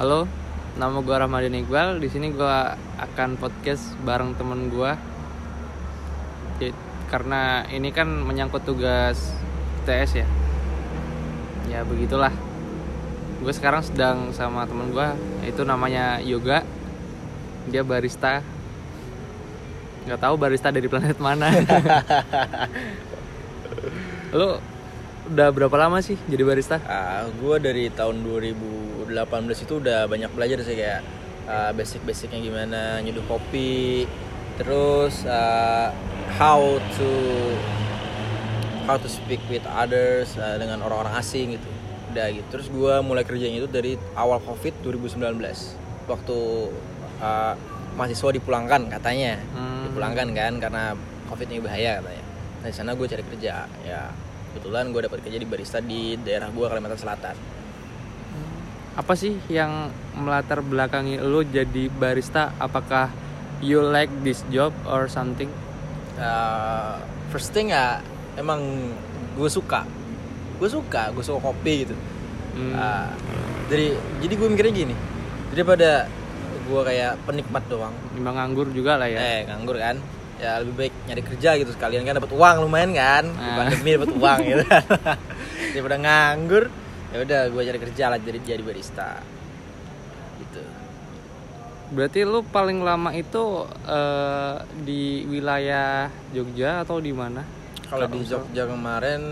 Halo, nama gue Rahmadin Iqbal. Di sini gue akan podcast bareng temen gue. Karena ini kan menyangkut tugas TS ya. Ya begitulah. Gue sekarang sedang sama temen gue, itu namanya Yoga. Dia barista. Gak tahu barista dari planet mana. Lo udah berapa lama sih jadi barista? Ah, gue dari tahun 2018 itu udah banyak belajar sih kayak uh, basic-basicnya gimana nyeduh kopi, terus uh, how to how to speak with others uh, dengan orang-orang asing gitu. Udah gitu. Terus gue mulai kerjanya itu dari awal covid 2019 waktu uh, mahasiswa dipulangkan katanya, Hmm. dipulangkan kan karena covid ini bahaya katanya. Nah, di sana gue cari kerja ya kebetulan gue dapat kerja di barista di daerah gue Kalimantan Selatan apa sih yang melatar belakangi lo jadi barista? Apakah you like this job or something? Uh, first thing ya emang gue suka. Gue suka gue suka kopi gitu. Hmm. Uh, dari jadi gue mikirnya gini daripada gue kayak penikmat doang. Timbang nganggur juga lah ya. Eh nganggur kan? Ya lebih baik nyari kerja gitu sekalian. Kan dapat uang lumayan kan? Di Ah. pandemi dapat uang gitu. Daripada nganggur ya udah gue cari kerja lah jadi jadi barista. Gitu. Berarti lo paling lama itu eh, di wilayah Jogja atau di mana? Kalau di Jogja kemarin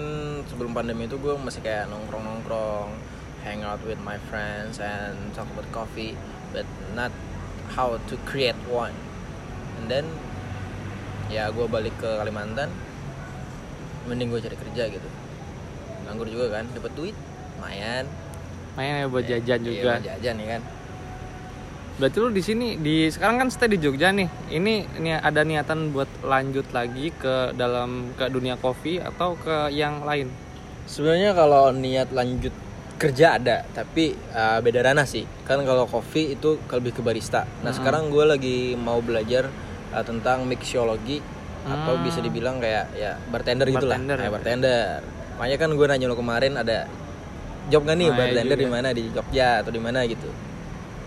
sebelum pandemi itu gue masih kayak nongkrong nongkrong hang out with my friends and talk about coffee but not how to create one. And then ya gue balik ke Kalimantan mending gue cari kerja gitu. Nganggur juga kan dapat duit lumayan main ya buat jajan Iya, juga buat jajan ya kan berarti lo di sini di sekarang kan stay di Jogja nih ini ini ada niatan buat lanjut lagi ke dalam ke dunia kopi atau ke yang lain Sebenarnya kalau niat lanjut kerja ada, tapi uh, beda ranah sih. Kan kalau kopi itu lebih ke barista. Nah sekarang gue lagi mau belajar uh, tentang mixology atau bisa dibilang kayak ya bartender, gitu lah, Bartender kayak ya. bartender. Makanya kan gue nanya lo kemarin ada job gak nih Nah, bartender di mana di Jogja atau di mana gitu.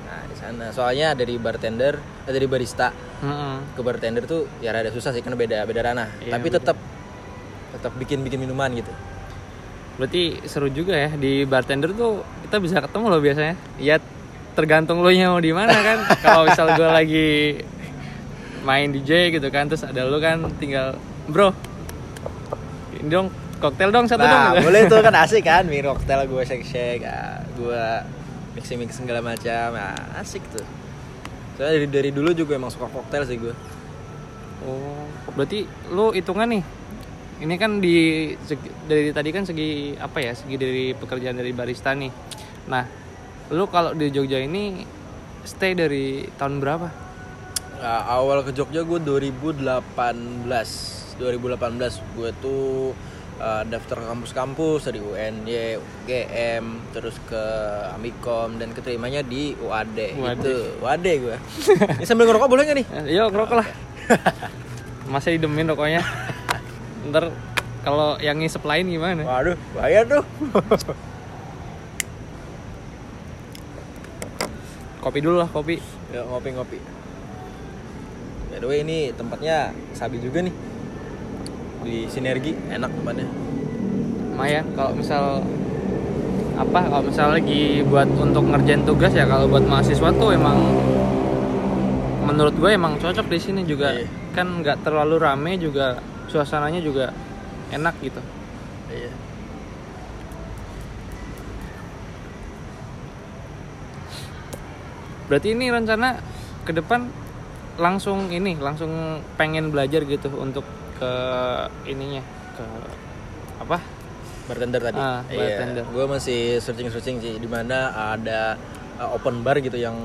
Nah di sana. Soalnya dari bartender, eh, dari barista Mm-mm. ke bartender tuh ya rada susah sih karena beda beda ranah. Iya, tapi tetap tetap bikin bikin minuman gitu. Berarti seru juga ya di bartender tuh kita bisa ketemu loh biasanya. Ya tergantung lo nya mau di mana kan. Kalau misal gue lagi main DJ gitu kan, terus ada lo kan tinggal bro, ini dong koktail dong satu dong. Nah, gitu. boleh tuh kan asik kan, mie cocktail gue shake shake, ah, gue mixing mixing segala macam, ah, asik tuh. Soalnya dari dari dulu juga emang suka koktail sih gue. Oh, berarti lo hitungan nih. Ini kan di segi- dari tadi kan segi apa ya? Segi dari pekerjaan dari barista nih. Nah, lo kalau di Jogja ini stay dari tahun berapa? Nah, awal ke Jogja gue 2018, 2018 gue tuh uh, daftar kampus-kampus dari UNY, UGM, terus ke Amikom dan keterimanya di UAD, UAD. gitu. UAD gue. Ini sambil ngerokok boleh gak nih? Eh, Yuk ngerokok lah. Masa didemin rokoknya. Ntar kalau yang ngisep lain gimana? Waduh, bahaya tuh. Kopi dulu lah kopi. Ya ngopi-ngopi. By the way ini tempatnya sabi juga nih. Di Sinergi enak tempatnya. Lumayan kalau misal apa kalau misal lagi buat untuk ngerjain tugas ya kalau buat mahasiswa tuh emang menurut gue emang cocok di sini juga Iya. kan nggak terlalu rame juga suasananya juga enak gitu Iya. berarti ini rencana ke depan langsung ini langsung pengen belajar gitu untuk ke ininya ke apa Bartender tadi. Ah, bartender. Gue masih searching-searching sih di mana ada uh, open bar gitu yang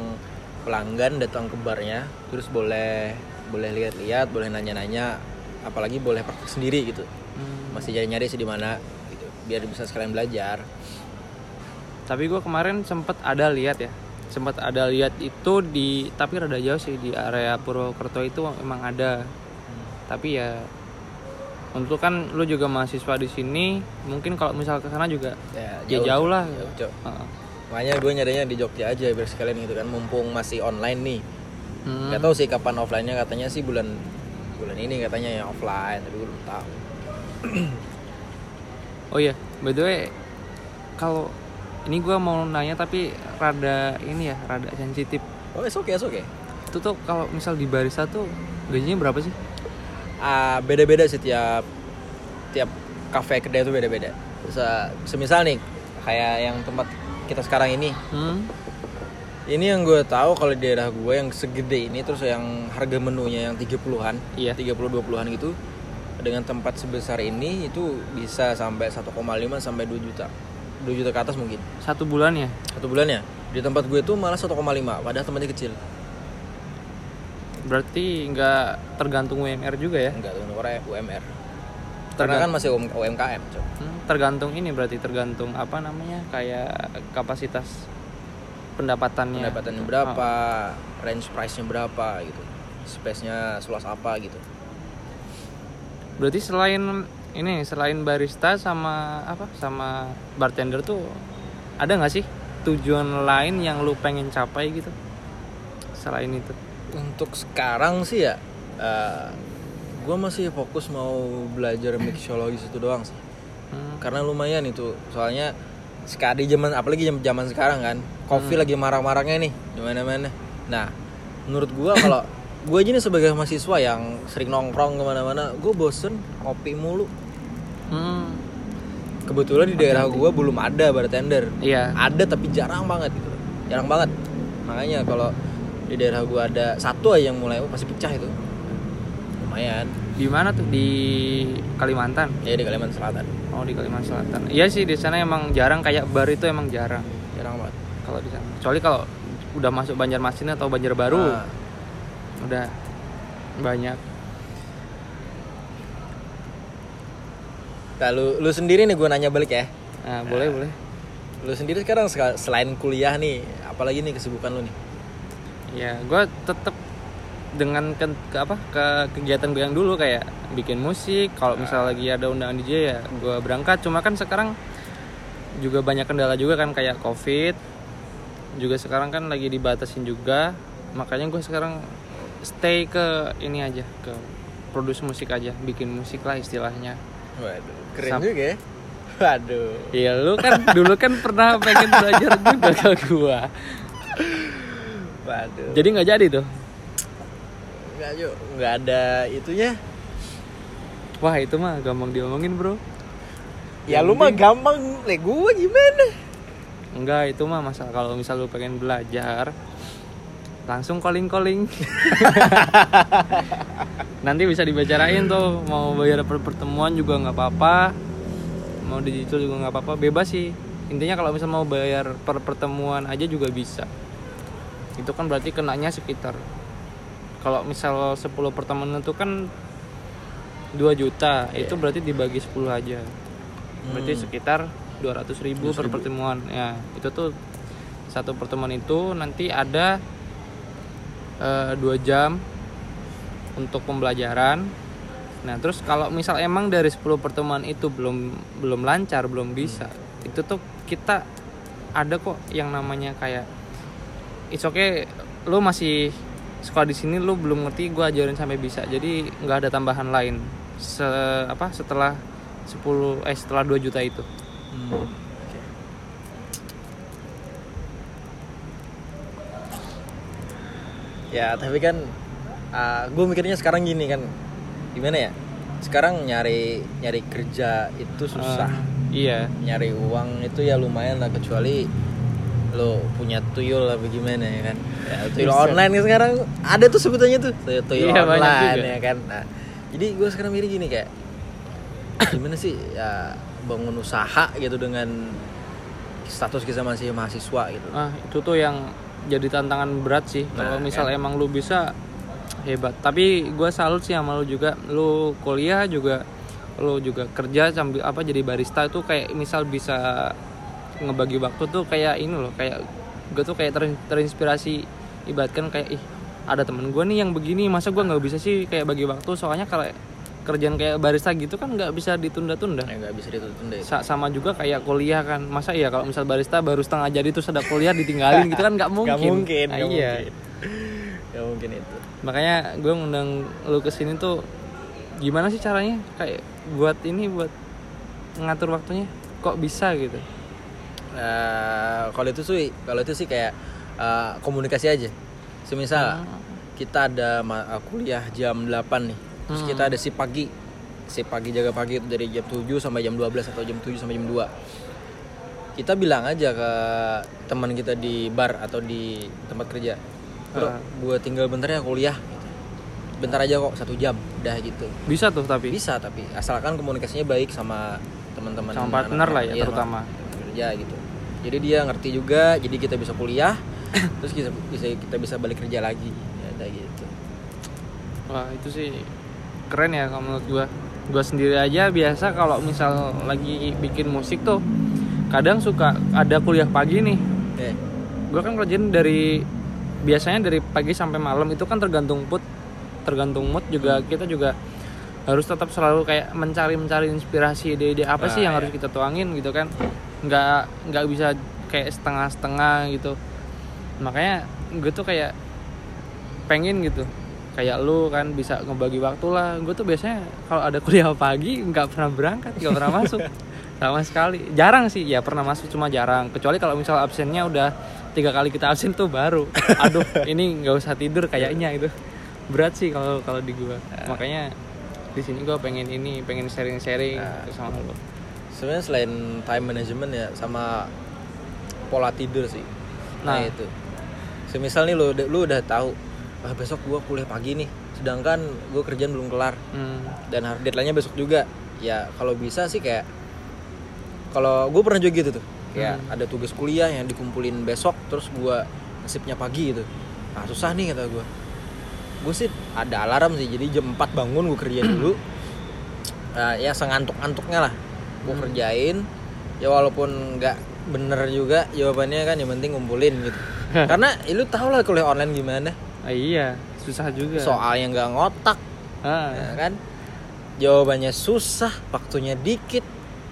pelanggan datang ke barnya terus boleh boleh lihat-lihat, boleh nanya-nanya, apalagi boleh praktek sendiri gitu. Hmm, Masih nyari-nyari sih di mana gitu. Biar bisa sekalian belajar. tapi gue kemarin sempet ada lihat ya sempat ada lihat itu di tapi rada jauh sih di area Purwokerto itu emang ada tapi ya untuk kan lu juga mahasiswa di sini mungkin kalau misal ke sana juga Ya, ya jauh lah Jauh, jauh. Heeh. makanya gue nyarinya di Jogja aja biar sekalian gitu kan mumpung masih online nih Hmm. nggak tahu sih kapan offline-nya katanya sih bulan bulan ini katanya yang offline tapi gue belum tahu Oh iya, by the way, kalau ini gua mau nanya tapi rada ini ya, rada sensitif. oh it's okay it's okay Itu tuh kalau misal di barista tuh gajinya berapa sih? Ah beda-beda sih tiap tiap kafe kedai itu beda-beda Se- semisal nih kayak yang tempat kita sekarang ini Hmm. ini yang gue tahu kalau di daerah gue yang segede ini terus yang harga menunya yang 30-an Iya. 30 20-an gitu dengan tempat sebesar ini itu bisa sampai 1,5 sampai 2 juta 2 juta ke atas mungkin Satu bulan ya? satu bulannya di tempat gue tuh malah 1,5 padahal tempatnya kecil Berarti nggak tergantung UMR juga ya? tuh orang UMR karena Tergan- kan masih UM- UMKM Cok. Hmm, tergantung ini berarti tergantung apa namanya kayak kapasitas pendapatannya. pendapatannya berapa range price-nya berapa gitu space-nya seluas apa gitu Berarti selain ini selain barista sama apa sama bartender tuh ada nggak sih tujuan lain yang lu pengen capai gitu selain itu? Untuk sekarang sih ya gue masih fokus mau belajar mixologi itu doang sih Hmm. karena lumayan itu soalnya sekali zaman apalagi zaman zaman sekarang kan kopi Hmm. lagi marah-marahnya nih di mana-mana nah menurut gue kalau gue aja nih sebagai mahasiswa yang sering nongkrong ke mana-mana gue bosen kopi mulu Hmm. kebetulan di daerah gue belum ada bartender Iya. ada tapi jarang banget gitu jarang banget makanya kalau di daerah gue ada satu aja yang mulai oh, pasti pecah itu lumayan Di mana tuh di Kalimantan? ya di Kalimantan Selatan Oh di Kalimantan Selatan. Iya sih di sana emang jarang kayak bar itu emang jarang jarang banget kalau di sana. Kecuali kalau udah masuk Banjarmasin atau Banjarbaru Nah, udah banyak. nah, lu, lu sendiri nih gue nanya balik ya Nah, boleh boleh. lu sendiri sekarang seka- selain kuliah nih apalagi nih kesibukan lu nih Ya, gue tetap dengan ke, ke apa ke kegiatan gue yang dulu kayak bikin musik. Kalau misal lagi ada undangan DJ ya gue berangkat. Cuma kan sekarang juga banyak kendala juga kan kayak covid. Juga sekarang kan lagi dibatasin juga. Makanya gue sekarang stay ke ini aja ke produce musik aja, bikin musik lah istilahnya. waduh keren Sam- juga ya waduh Iya lu kan dulu kan pernah pengen belajar juga ke gua. waduh Jadi nggak jadi tuh. nggak yuk nggak ada itunya Wah itu mah gampang diomongin bro. ya lu mah gampang le gue gimana Enggak itu mah masalah kalau misal lu pengen belajar langsung calling calling. Nanti bisa dibicarain tuh mau bayar per pertemuan juga nggak apa-apa. Mau digital juga nggak apa-apa bebas sih. Intinya kalau misal mau bayar per pertemuan aja juga bisa. Itu kan berarti kenanya sekitar. Kalau misal 10 pertemuan itu kan 2 juta itu berarti dibagi 10 aja. Berarti Hmm. sekitar 200 ribu per pertemuan. Ya itu tuh satu pertemuan itu nanti ada eh, dua jam untuk pembelajaran. Nah terus kalau misal emang dari 10 pertemuan itu belum belum lancar belum bisa itu tuh kita ada kok yang namanya kayak it's okay lu masih sekolah di sini lu belum ngerti gua ajarin sampai bisa. Jadi nggak ada tambahan lain se apa setelah 10 eh setelah 2 juta itu. Hmm, oke. Ya tapi kan gue mikirnya sekarang gini kan. Gimana ya? Sekarang nyari nyari kerja itu susah. Eh, iya. Nyari uang itu ya lumayan lah kecuali lo punya tuyul lah bagaimana ya kan? Ya, tuyul Bisa. online kan sekarang. Ada tuh sebutannya tuh. Tuyul, tuyul Iya, online ya kan? Nah, jadi gue sekarang mikir gini kayak gimana sih? Ya bangun usaha gitu dengan status kita masih mahasiswa gitu. Ah itu tuh yang jadi tantangan berat sih. Kalau Nah, misal kan. emang lu bisa hebat. Tapi gua salut sih sama lu juga. Lu kuliah juga lu juga kerja sambil apa jadi barista itu kayak misal bisa ngebagi waktu tuh kayak ini loh kayak gue tuh kayak ter- terinspirasi ibaratkan kayak ih ada temen gue nih yang begini masa gua nggak bisa sih kayak bagi waktu? Soalnya kalau kerjaan kayak barista gitu kan nggak bisa ditunda-tunda. Ya nggak bisa ditunda itu Sa- sama juga kayak kuliah kan. Masa ya kalau misal barista baru setengah jadi terus ada kuliah ditinggalin gitu kan? Nggak mungkin Nggak mungkin. Ah, nggak iya. mungkin. Mungkin itu. Makanya gue ngundang lu ke sini tuh gimana sih caranya kayak buat ini buat ngatur waktunya? Kok bisa gitu Eh, kalau itu sih kalau itu sih kayak eh, komunikasi aja semisal Hmm. kita ada eh, kuliah jam 8 nih terus Hmm. kita ada si pagi si pagi jaga pagi itu dari jam 7 sampai jam 12 atau jam 7 sampai jam 2 kita bilang aja ke teman kita di bar atau di tempat kerja bro Ah. gue tinggal bentar ya kuliah bentar aja kok satu jam udah gitu bisa tuh tapi bisa tapi asalkan komunikasinya baik sama teman-teman Sama partner lah ya, Iya, terutama. sama kerja gitu. Jadi dia ngerti juga jadi kita bisa kuliah terus kita bisa kita bisa balik kerja lagi. Ya udah gitu. Wah itu sih keren ya kalau menurut gue gue sendiri aja biasa kalau misal lagi bikin musik tuh kadang suka ada kuliah pagi nih. Eh. Gue kan kerjain dari biasanya dari pagi sampai malam itu kan tergantung mood tergantung mood juga. Kita juga harus tetap selalu kayak mencari mencari inspirasi ide-ide apa sih Ah, yang iya. harus kita tuangin gitu kan nggak nggak bisa kayak setengah-setengah gitu. Makanya gue tuh kayak pengen gitu. Kayak lu kan bisa ngebagi waktu lah. Gue tuh biasanya kalau ada kuliah pagi nggak pernah berangkat nggak pernah masuk. Sama sekali. Jarang sih. Ya pernah masuk cuma jarang. Kecuali kalau misal absennya udah tiga kali kita absen tuh baru. Aduh ini nggak usah tidur kayaknya itu. Berat sih kalau kalau di gua. Makanya di sini gua pengen ini pengen sharing-sharing gitu sama lu sebenarnya selain time management ya sama pola tidur sih. Nah, Nah. itu. Semisal nih lu udah- lu udah tahu ah besok gua kuliah pagi nih sedangkan gua kerjaan belum kelar. Hmm. dan deadline-nya besok juga. Ya kalau bisa sih kayak kalau gue pernah juga gitu tuh. Kayak Hmm. ada tugas kuliah yang dikumpulin besok terus gue nasibnya pagi gitu. Nah susah nih kata gue gue sih ada alarm sih jadi jam 4 bangun gue kerjain dulu. Nah, ya sengantuk-antuknya lah gue Hmm. kerjain ya walaupun nggak bener juga jawabannya kan yang penting ngumpulin gitu. Karena ya, lu tau lah kuliah online gimana. Ah, iya susah juga. Soalnya nggak ngotak. Ah, ya kan? Jawabannya susah waktunya dikit.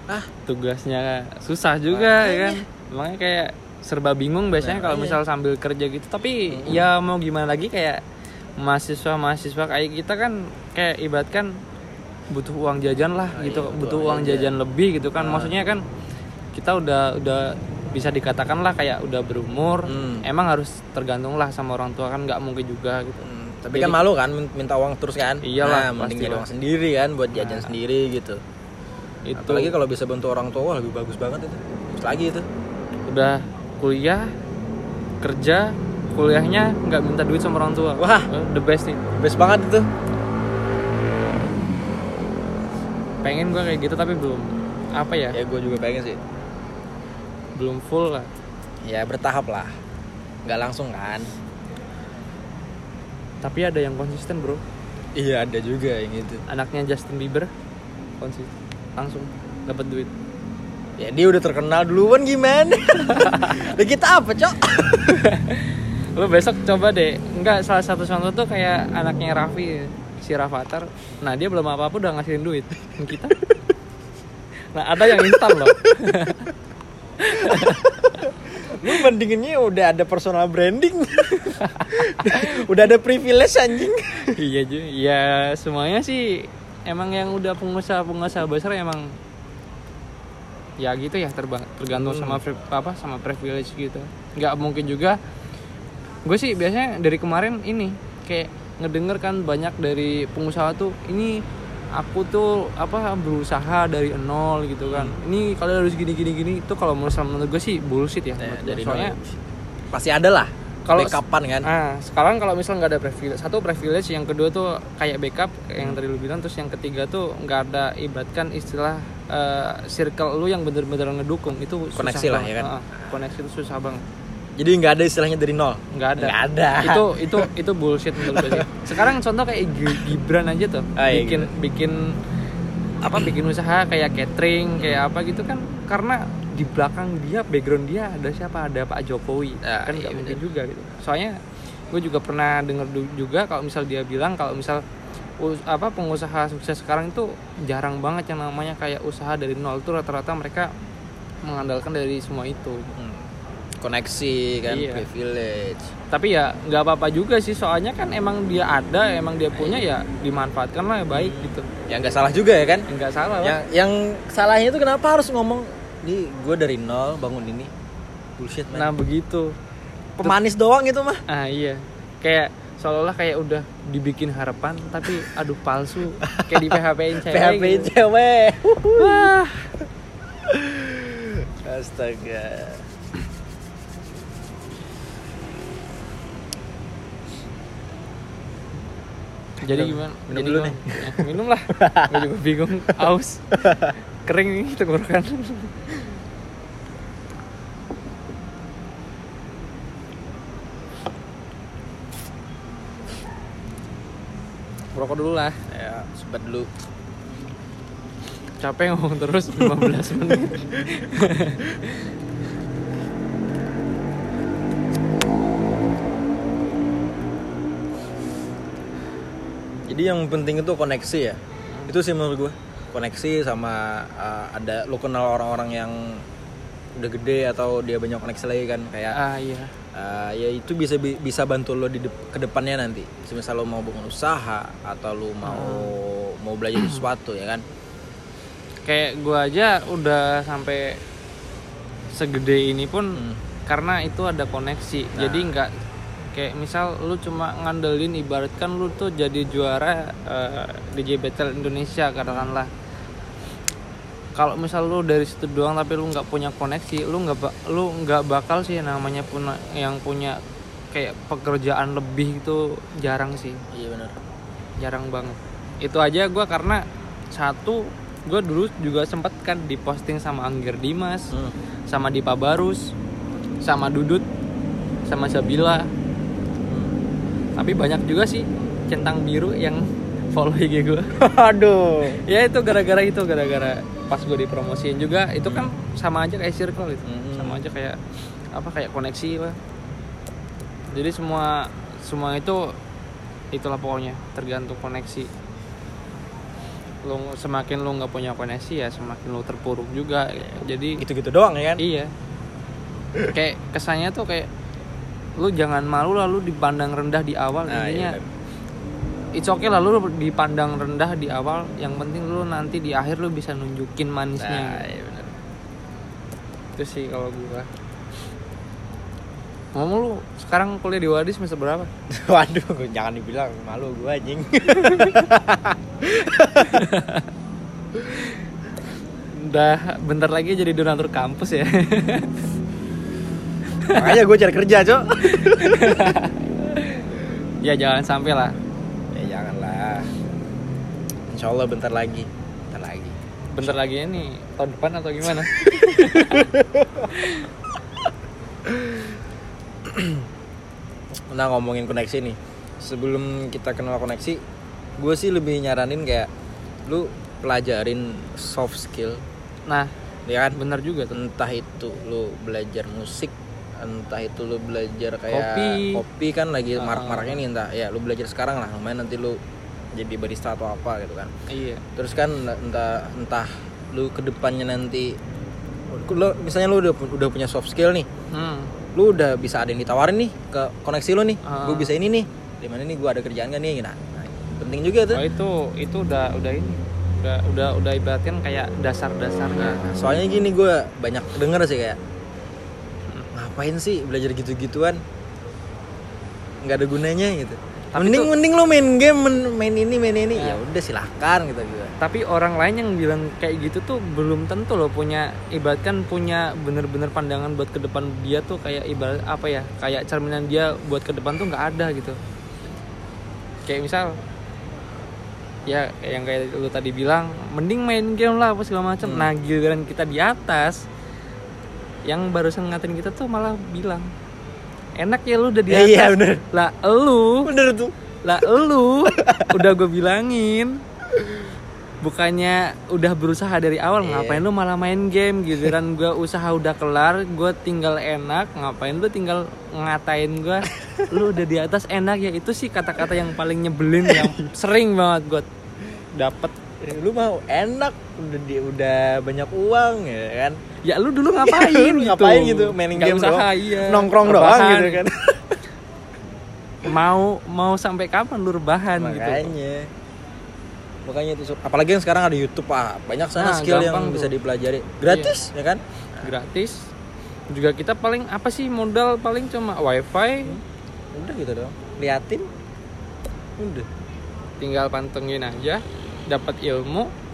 Ah. Tugasnya susah juga ya kan? Makanya. makanya kayak serba bingung biasanya kalau Makanya. misal sambil kerja gitu. Tapi ya mau gimana lagi kayak mahasiswa mahasiswa kayak kita kan kayak ibaratkan butuh uang jajan lah Ah, gitu iya, butuh uang uang jajan lebih gitu kan. Ah. maksudnya kan kita udah udah bisa dikatakan lah kayak udah berumur Hmm. emang harus tergantung lah sama orang tua kan nggak mungkin juga gitu. Hmm, tapi Jadi- kan malu kan min- minta uang terus kan? Iyalah, nah, mending lah. uang sendiri kan buat jajan Nah. sendiri gitu. Itu. Apalagi kalau bisa bantu orang tua wah, lebih bagus banget itu. Terus lagi itu. Udah kuliah kerja kuliahnya nggak minta duit sama orang tua. Wah. The best nih. Best banget itu pengen gue kayak gitu tapi belum. Apa ya? Ya gue juga pengen sih. Belum full lah. Ya bertahap lah. Nggak langsung kan? Tapi ada yang konsisten bro. Iya ada juga yang itu anaknya Justin Bieber konsisten. Langsung dapat duit. Ya dia udah terkenal duluan gimana Lah kita apa cok? Lu besok coba deh. Enggak salah satu contoh tuh kayak anaknya Raffi si Rafathar nah dia belum apa apa udah ngasihin duit kita. Nah ada yang instan loh. Lu bandinginnya udah ada personal branding. Udah ada privilege anjing. Iya juga ya semuanya sih emang yang udah pengusaha pengusaha besar emang ya gitu ya terbang tergantung Hmm. sama apa sama privilege gitu. Nggak mungkin juga gue sih biasanya dari kemarin ini kayak ngedenger kan banyak dari pengusaha tuh ini aku tuh apa berusaha dari nol gitu kan Hmm. ini kalian harus gini gini gini itu kalau menurut menurut gue sih bullshit ya, Ya, dari soalnya nol. pasti ada lah Kalau- kalau kapan kan Ah, sekarang kalau misal nggak ada privilege, satu privilege, yang kedua tuh kayak backup yang tadi lu bilang, terus yang ketiga tuh nggak ada ibaratkan istilah eh, circle lu yang bener-bener ngedukung itu susah Koneksi lah, banget. ya kan? Ah, koneksi itu susah banget, jadi nggak ada istilahnya dari nol nggak ada. Nggak ada. Itu itu itu bullshit menurut gue sih. Sekarang contoh kayak Gi- Gibran aja tuh, Ah, iya, bikin bikin apa bikin usaha kayak catering kayak apa gitu kan karena di belakang dia background dia ada siapa ada Pak Jokowi Ah, kan iya, nggak mungkin bener. juga gitu soalnya gue juga pernah denger juga kalau misal dia bilang kalau misal us- apa pengusaha sukses sekarang itu jarang banget yang namanya kayak usaha dari nol tuh rata-rata mereka mengandalkan dari semua itu Hmm. Koneksi kan Iya. privilege. Tapi ya nggak apa-apa juga sih soalnya kan emang dia ada emang dia punya ya dimanfaatkan lah ya baik gitu. Ya nggak salah juga ya kan? Nggak salah lah. Yang yang salahnya itu kenapa harus ngomong di gue dari nol bangun ini. Bullshit man. Nah begitu. Pemanis doang gitu mah. Ah iya. Kayak seolah-olah kayak udah dibikin harapan tapi aduh palsu. Kayak di PHP in cewek PHP gitu. cewek. Astaga jadi gimana? minum Jadi dulu gua- nih. ya, minum lah. Gue juga bingung. Aus. Kering nih tenggorokan. Rokok dulu lah. Ya sebat dulu. Capek ngomong terus 15 menit jadi yang penting itu koneksi ya. Itu sih menurut gue koneksi sama uh, ada lo kenal orang-orang yang udah gede atau dia banyak koneksi lagi kan kayak ah iya. uh, ya itu bisa bi- bisa bantu lo di dep- ke depannya nanti. Misal lo mau bangun usaha atau lo mau mau belajar sesuatu ya kan? Kayak gua aja udah sampai segede ini pun Hmm. karena itu ada koneksi. Nah. jadi nggak kayak misal lu cuma ngandelin ibaratkan lu tuh jadi juara eh, DJ Battle Indonesia katakanlah. Kalau misal lu dari situ doang tapi lu nggak punya koneksi lu nggak lu nggak bakal sih namanya punya yang punya kayak pekerjaan lebih itu jarang sih. Iya benar. Jarang banget. Itu aja gua karena satu gue dulu juga sempet kan diposting sama Angger Dimas Hmm. sama Dipa Barus sama Dudut sama Sabila tapi banyak juga sih centang biru yang follow IG gue aduh ya itu gara-gara itu gara-gara pas gue dipromosiin juga itu kan sama aja kayak circle itu. Hmm. sama aja kayak apa kayak koneksi lah. Jadi semua semua itu itulah pokoknya tergantung koneksi. Lu semakin lu nggak punya koneksi ya semakin lu terpuruk juga. Jadi gitu-gitu doang ya kan? Iya. Kayak kesannya tuh kayak lu jangan malu lah lu dipandang rendah di awal Nah, intinya iya. it's okay lah lu dipandang rendah di awal yang penting lu nanti di akhir lu bisa nunjukin nah manisnya iya benar itu sih kalau gua ngomong lu sekarang kuliah di Wadis semester berapa? waduh jangan dibilang malu gue anjing Udah bentar lagi jadi donatur kampus ya. makanya gue cari kerja cok. Ya jangan sampai lah. ya janganlah. Insya Allah bentar lagi. Bentar lagi. Bentar lagi ini tahun depan atau gimana? nah ngomongin koneksi nih. Sebelum kita kenal koneksi gue sih lebih nyaranin kayak lu pelajarin soft skill. Nah, ya kan? bener juga tuh. entah itu lu belajar musik entah itu lu belajar kayak Kopi. kopi kan lagi Ah. marak-maraknya nih entah ya lu belajar sekarang lah lumayan nanti lu jadi barista atau apa gitu kan Iya. terus kan entah entah lu ke depannya nanti lu misalnya lu udah udah punya soft skill nih Hmm. lu udah bisa ada yang ditawarin nih ke koneksi lu nih Ah. gue bisa ini nih di mana nih gue ada kerjaan gak nih nah, nah, penting juga tuh Oh itu itu udah udah ini udah udah udah ibaratkan kayak dasar-dasarnya. Nah, soalnya gini gue banyak denger sih kayak ngapain sih belajar gitu-gituan nggak ada gunanya gitu Tapi mending tuh- mending lu main game main ini main ini ya udah silahkan gitu gitu Tapi orang lain yang bilang kayak gitu tuh belum tentu loh punya ibaratkan punya bener-bener pandangan buat ke depan dia tuh kayak ibarat apa ya kayak cerminan dia buat ke depan tuh nggak ada gitu. Kayak misal ya yang kayak lu tadi bilang mending main game lah apa segala macam. Hmm. Nah giliran kita di atas yang barusan ngatain kita tuh malah bilang enak ya lu udah di Ya, atas. iya, bener. Lah elu. Bener tuh. Lah elu. Udah gue bilangin. Bukannya udah berusaha dari awal Iya. ngapain lu malah main game? Giliran gue usaha udah kelar gue tinggal enak. Ngapain lu tinggal ngatain gue lu udah di atas enak. Ya itu sih kata-kata yang paling nyebelin yang sering banget gue dapet lu mau enak udah di, udah banyak uang ya kan? Ya lu dulu ngapain Lu gitu? ngapain gitu? Mainin game usaha, doang. iya. nongkrong doang Rebahan. gitu kan. Mau mau sampai kapan lu rebahan gitu? Makanya. Makanya itu apalagi yang sekarang ada YouTube ah banyak sana Nah, skill yang bisa tuh. Iya. dipelajari. Gratis ya kan? Gratis. Juga kita paling apa sih modal paling cuma wifi? Udah gitu dong liatin. Udah. Tinggal pantengin aja dapat ilmu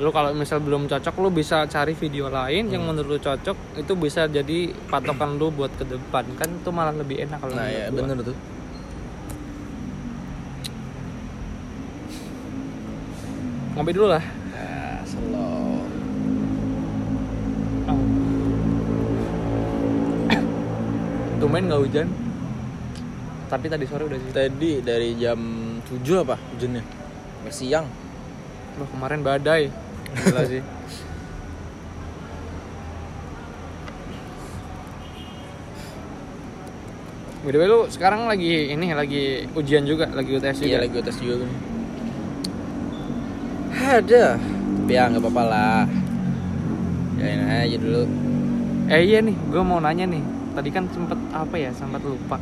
lu kalau misal belum cocok lu bisa cari video lain yang Hmm. menurut lu cocok itu bisa jadi patokan lu buat ke depan. Kan itu malah lebih enak kalau nah ya gua. bener tuh. Ngopi dulu lah. Ya, slow nggak hujan? Tapi tadi sore udah sih. Tadi dari jam 7 apa hujannya? Siang Loh, kemarin badai Gila sih way, lu sekarang lagi ini lagi ujian juga, lagi UTS juga. iya lagi tes juga ada tapi ya nggak apa-apa lah Jalan aja dulu Eh iya nih, gue mau nanya nih. Tadi kan sempet apa ya, sempat lupa.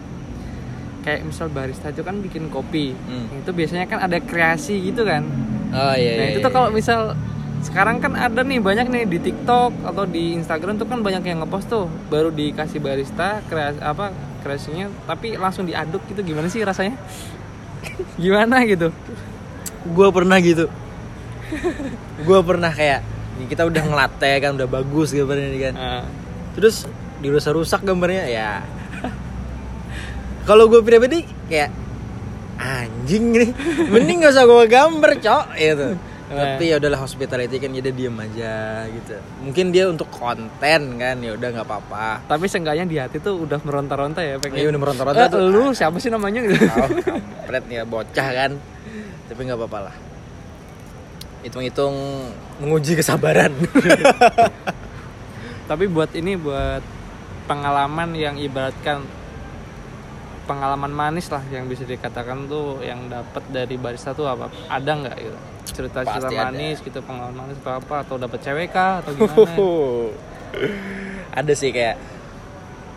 Kayak misal barista itu kan bikin kopi. Hmm. Itu biasanya kan ada kreasi gitu kan. Oh iya Nah iya, itu tuh iya. kalau misal sekarang kan ada nih banyak nih di TikTok atau di Instagram tuh kan banyak yang ngepost tuh baru dikasih barista kreasi apa kreasinya tapi langsung diaduk gitu gimana sih rasanya? gimana gitu? gue pernah gitu gue pernah kayak ini kita udah ngelatih kan udah bagus gambarnya ini kan Nah, terus dirusak-rusak gambarnya ya kalau gue pribadi kayak anjing nih mending gak usah gue gambar cok gitu Nah. tapi ya udahlah hospitality kan jadi diem aja gitu mungkin dia untuk konten kan ya udah nggak apa-apa tapi seenggaknya di hati tuh udah meronta-ronta ya pengen. Iya, udah meronta-ronta Eh, tuh. lu siapa sih namanya gitu? tahu kampret ya bocah kan tapi nggak apa-apa lah hitung-hitung menguji kesabaran tapi buat ini buat pengalaman yang ibaratkan pengalaman manis lah yang bisa dikatakan tuh yang dapat dari barista tuh apa? Ada nggak gitu? Cerita-cerita Pasti ada. manis gitu pengalaman manis atau apa? Atau dapat cewek kah? Atau gimana? Ada sih kayak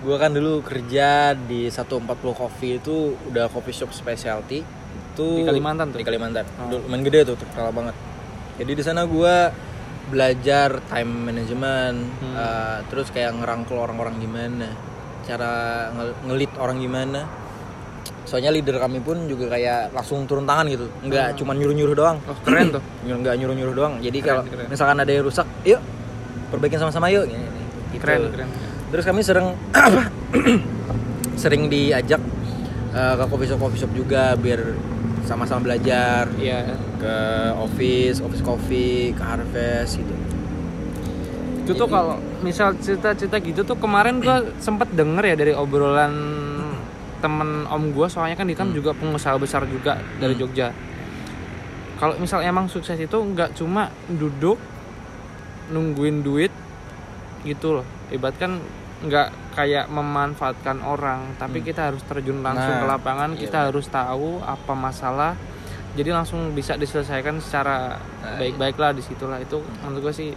gue kan dulu kerja di 140 Coffee itu udah coffee shop specialty. Itu Di Kalimantan tuh? di Kalimantan. Oh. Lumayan gede tuh terkenal banget. Jadi di sana gue belajar time management Hmm. eh, terus kayak ngerangkul orang-orang gimana cara nge- ngelit orang gimana. Soalnya leader kami pun juga kayak langsung turun tangan gitu. Nggak cuma nyuruh-nyuruh doang. Oh keren tuh. Nyuruh- nggak nyuruh-nyuruh doang. Jadi Keren, kalau keren. misalkan ada yang rusak yuk perbaikin sama-sama yuk. Gitu. keren keren. Terus kami sering sering diajak eh, ke coffee shop coffee shop juga biar sama-sama belajar. Iya. Ke office office coffee ke harvest gitu itu tuh kalau misal cerita-cerita gitu tuh kemarin gua sempet denger ya dari obrolan temen om gua soalnya kan dia kan juga pengusaha besar juga dari Hmm. Jogja. Kalau misal emang sukses itu nggak cuma duduk nungguin duit gitu loh. Ibarat kan nggak kayak memanfaatkan orang tapi kita harus terjun langsung Nah, ke lapangan iya kita harus tahu apa masalah jadi langsung bisa diselesaikan secara Nah, baik-baik lah di situlah itu menurut gua sih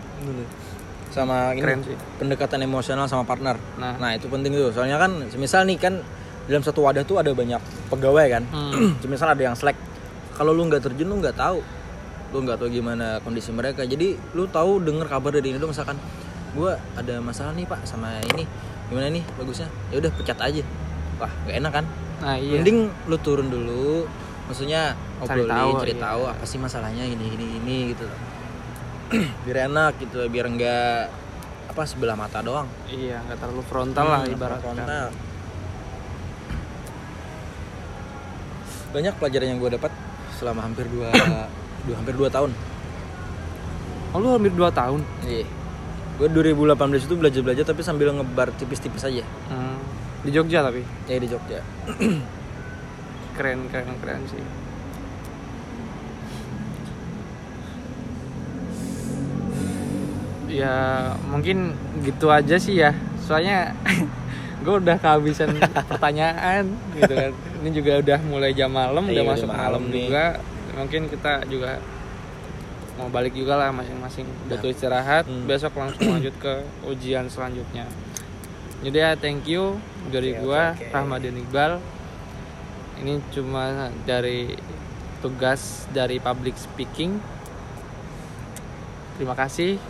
sama ini Keren sih. pendekatan emosional sama partner. Nah. nah itu penting tuh. Soalnya kan semisal nih kan dalam satu wadah tuh ada banyak pegawai kan. Hmm. semisal ada yang slack kalau lu nggak terjun lu nggak tahu. Lu nggak tahu gimana kondisi mereka. Jadi lu tahu denger kabar dari ini dong misalkan gua ada masalah nih pak sama ini. Gimana nih bagusnya? Ya udah pecat aja. Wah gak enak kan? Nah iya. Mending lu turun dulu. Maksudnya Cari obrolin tahu, cari iya. tahu apa sih masalahnya gini gini gini gitu biar enak gitu biar enggak apa sebelah mata doang. Iya nggak terlalu frontal lah Hmm, ibaratnya frontal. banyak pelajaran yang gue dapat selama hampir dua, dua hampir dua tahun. Oh lu hampir 2 tahun? Iya. Gue 2018 itu belajar belajar tapi sambil ngebar tipis-tipis aja. Hmm. di Jogja tapi? Ya di Jogja. Keren keren keren sih ya mungkin gitu aja sih ya. Soalnya gue udah kehabisan pertanyaan gitu kan. Ini juga udah mulai jam malam Iya, udah udah masuk malam malam nih. juga. Mungkin kita juga mau balik juga lah masing-masing. Butuh istirahat. Hmm. besok langsung lanjut ke ujian selanjutnya. Jadi ya thank you dari Oke, gua oke. Rahmadin Iqbal. Ini cuma dari tugas dari public speaking. Terima kasih